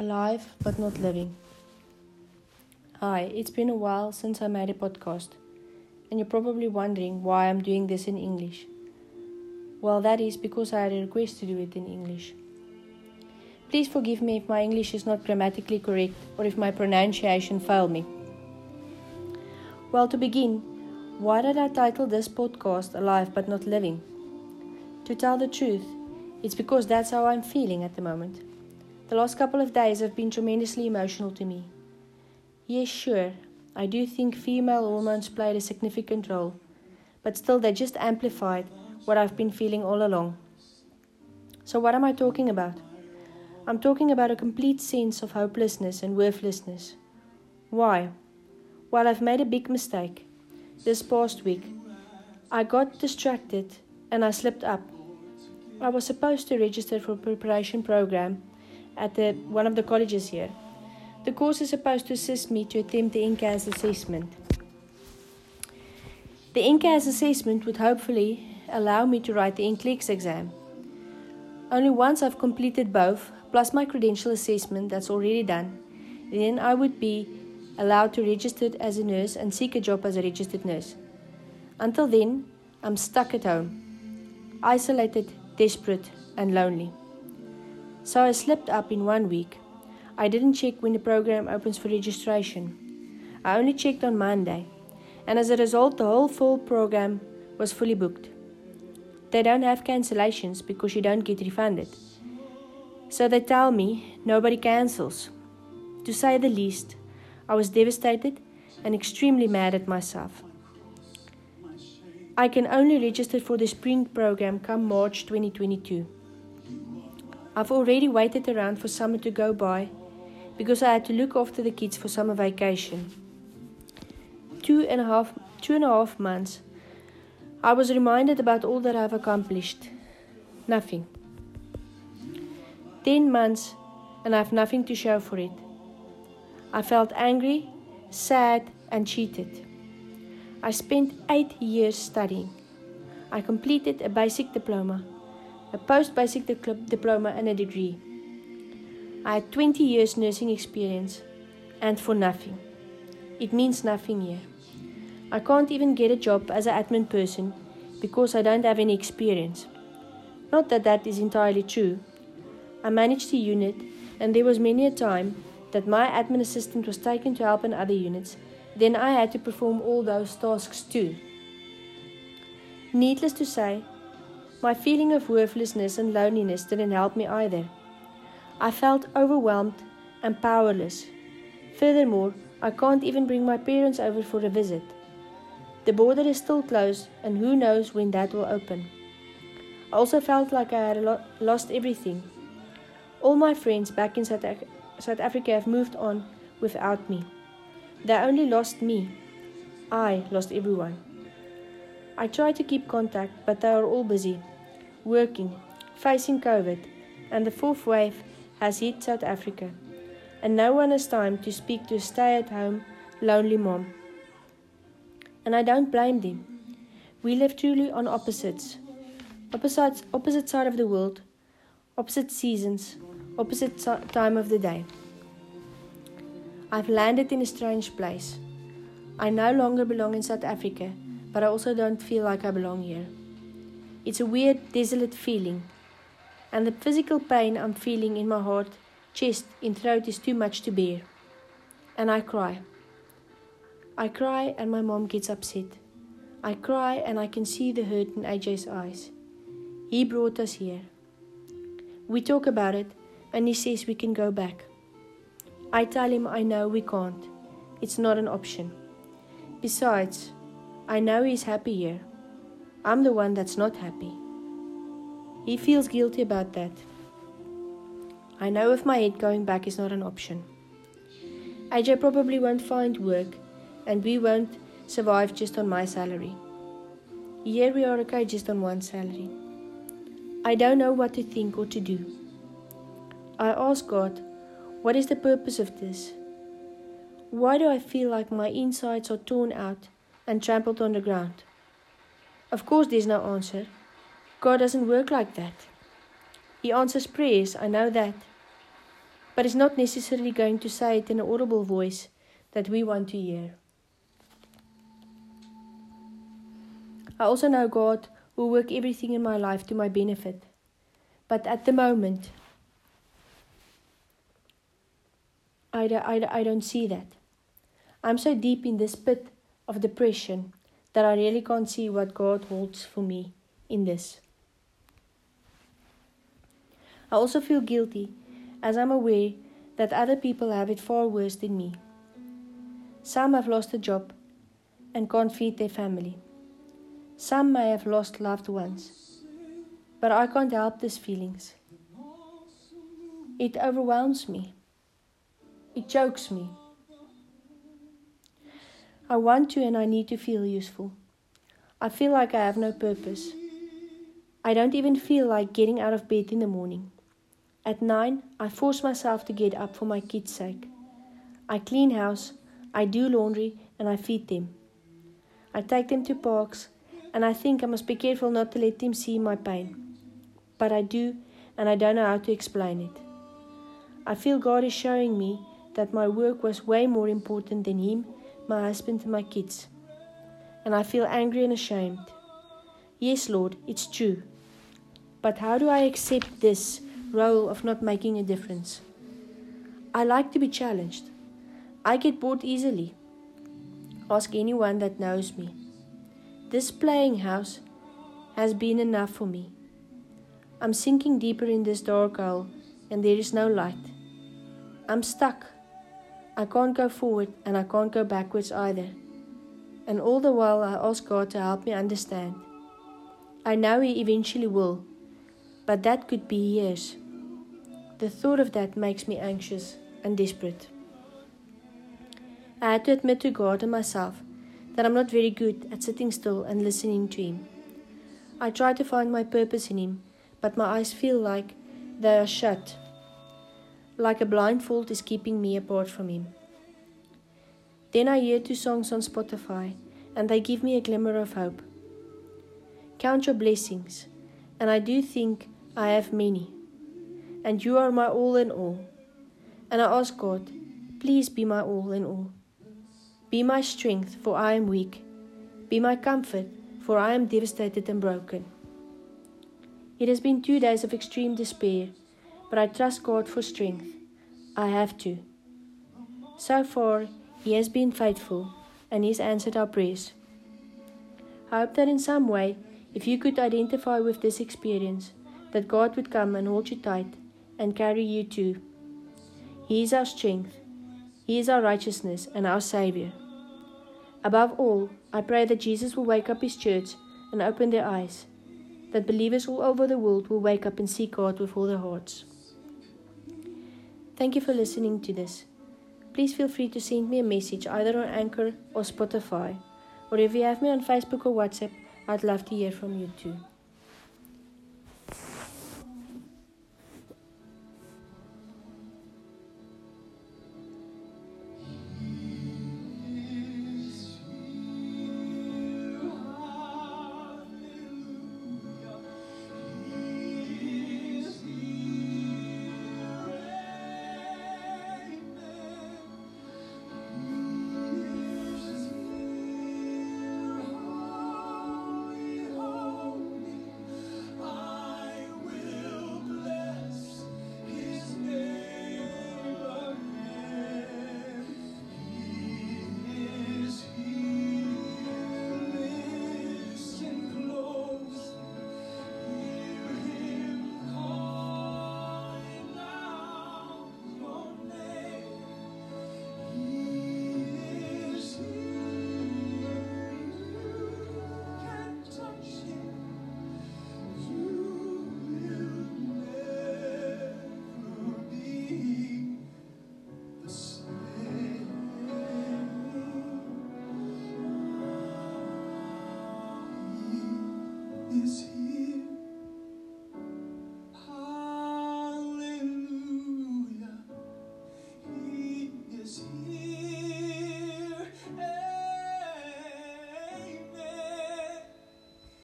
Alive but not living. Hi, it's been a while since I made a podcast, and you're probably wondering why I'm doing this in English. Well, that is because I had a request to do it in English. Please forgive me if my English is not grammatically correct or if my pronunciation failed me. Well, to begin, why did I title this podcast Alive but Not Living? To tell the truth, it's because that's how I'm feeling at the moment. The last couple of days have been tremendously emotional to me. Yes, sure, I do think female hormones played a significant role, but still they just amplified what I've been feeling all along. So, what am I talking about? I'm talking about a complete sense of hopelessness and worthlessness. Why? Well, I've made a big mistake. This past week, I got distracted and I slipped up. I was supposed to register for a preparation program at the, one of the colleges here. The course is supposed to assist me to attempt the NCAS assessment. The NCAS assessment would hopefully allow me to write the NCLEX exam. Only once I've completed both, plus my credential assessment that's already done, then I would be allowed to register as a nurse and seek a job as a registered nurse. Until then, I'm stuck at home, isolated, desperate, and lonely. So I slipped up in one week. I didn't check when the program opens for registration. I only checked on Monday, and as a result, the whole full program was fully booked. They don't have cancellations because you don't get refunded. So they tell me nobody cancels. To say the least, I was devastated and extremely mad at myself. I can only register for the spring program come March 2022. I've already waited around for summer to go by because I had to look after the kids for summer vacation. Two and a half, two and a half months, I was reminded about all that I've accomplished. Nothing. Ten months, and I have nothing to show for it. I felt angry, sad, and cheated. I spent eight years studying. I completed a basic diploma a post basic diploma, and a degree. I had 20 years nursing experience, and for nothing. It means nothing here. I can't even get a job as an admin person because I don't have any experience. Not that that is entirely true. I managed a unit, and there was many a time that my admin assistant was taken to help in other units. Then I had to perform all those tasks too. Needless to say, my feeling of worthlessness and loneliness didn't help me either. I felt overwhelmed and powerless. Furthermore, I can't even bring my parents over for a visit. The border is still closed, and who knows when that will open. I also felt like I had lo- lost everything. All my friends back in South, South Africa have moved on without me. They only lost me. I lost everyone. I try to keep contact, but they are all busy, working, facing COVID, and the fourth wave has hit South Africa, and no one has time to speak to a stay at home, lonely mom. And I don't blame them. We live truly on opposites. Opposites, opposite side of the world, opposite seasons, opposite time of the day. I've landed in a strange place. I no longer belong in South Africa but I also don't feel like I belong here. It's a weird, desolate feeling, and the physical pain I'm feeling in my heart, chest, and throat is too much to bear. And I cry. I cry, and my mom gets upset. I cry, and I can see the hurt in AJ's eyes. He brought us here. We talk about it, and he says we can go back. I tell him I know we can't. It's not an option. Besides, I know he's happy here. I'm the one that's not happy. He feels guilty about that. I know with my head going back is not an option. AJ probably won't find work, and we won't survive just on my salary. Here we are okay just on one salary. I don't know what to think or to do. I ask God, what is the purpose of this? Why do I feel like my insides are torn out and trampled on the ground. Of course, there's no answer. God doesn't work like that. He answers prayers, I know that. but He's not necessarily going to say it in an audible voice that we want to hear. I also know God will work everything in my life to my benefit. But at the moment, I, I, I don't see that. I'm so deep in this pit of depression that I really can't see what God holds for me in this. I also feel guilty as I'm aware that other people have it far worse than me. Some have lost a job and can't feed their family. Some may have lost loved ones, but I can't help these feelings. It overwhelms me. It chokes me. I want to and I need to feel useful. I feel like I have no purpose. I don't even feel like getting out of bed in the morning. At nine, I force myself to get up for my kids' sake. I clean house, I do laundry, and I feed them. I take them to parks and I think I must be careful not to let them see my pain. But I do, and I don't know how to explain it. I feel God is showing me that my work was way more important than him, my husband, and my kids. And I feel angry and ashamed. Yes, Lord, it's true. But how do I accept this role of not making a difference? I like to be challenged. I get bored easily. Ask anyone that knows me. This playing house has been enough for me. I'm sinking deeper in this dark hole, and there is no light. I'm stuck. I can't go forward and I can't go backwards either. And all the while, I ask God to help me understand. I know He eventually will, but that could be years. The thought of that makes me anxious and desperate. I had to admit to God and myself that I'm not very good at sitting still and listening to Him. I try to find my purpose in Him, but my eyes feel like they are shut, like a blindfold is keeping me apart from Him. Then I hear two songs on Spotify, and they give me a glimmer of hope. Count your blessings, and I do think I have many, and you are my all in all. And I ask God, please be my all in all. Be my strength, for I am weak. Be my comfort, for I am devastated and broken. It has been two days of extreme despair, but I trust God for strength. I have to. So far, He has been faithful and He's answered our prayers. I hope that in some way, if you could identify with this experience, that God would come and hold you tight and carry you too. He is our strength he is our righteousness and our Savior. Above all, I pray that Jesus will wake up His church and open their eyes, that believers all over the world will wake up and seek God with all their hearts. Thank you for listening to this. Please feel free to send me a message either on Anchor or Spotify, or if you have me on Facebook or WhatsApp, I'd love to hear from you too.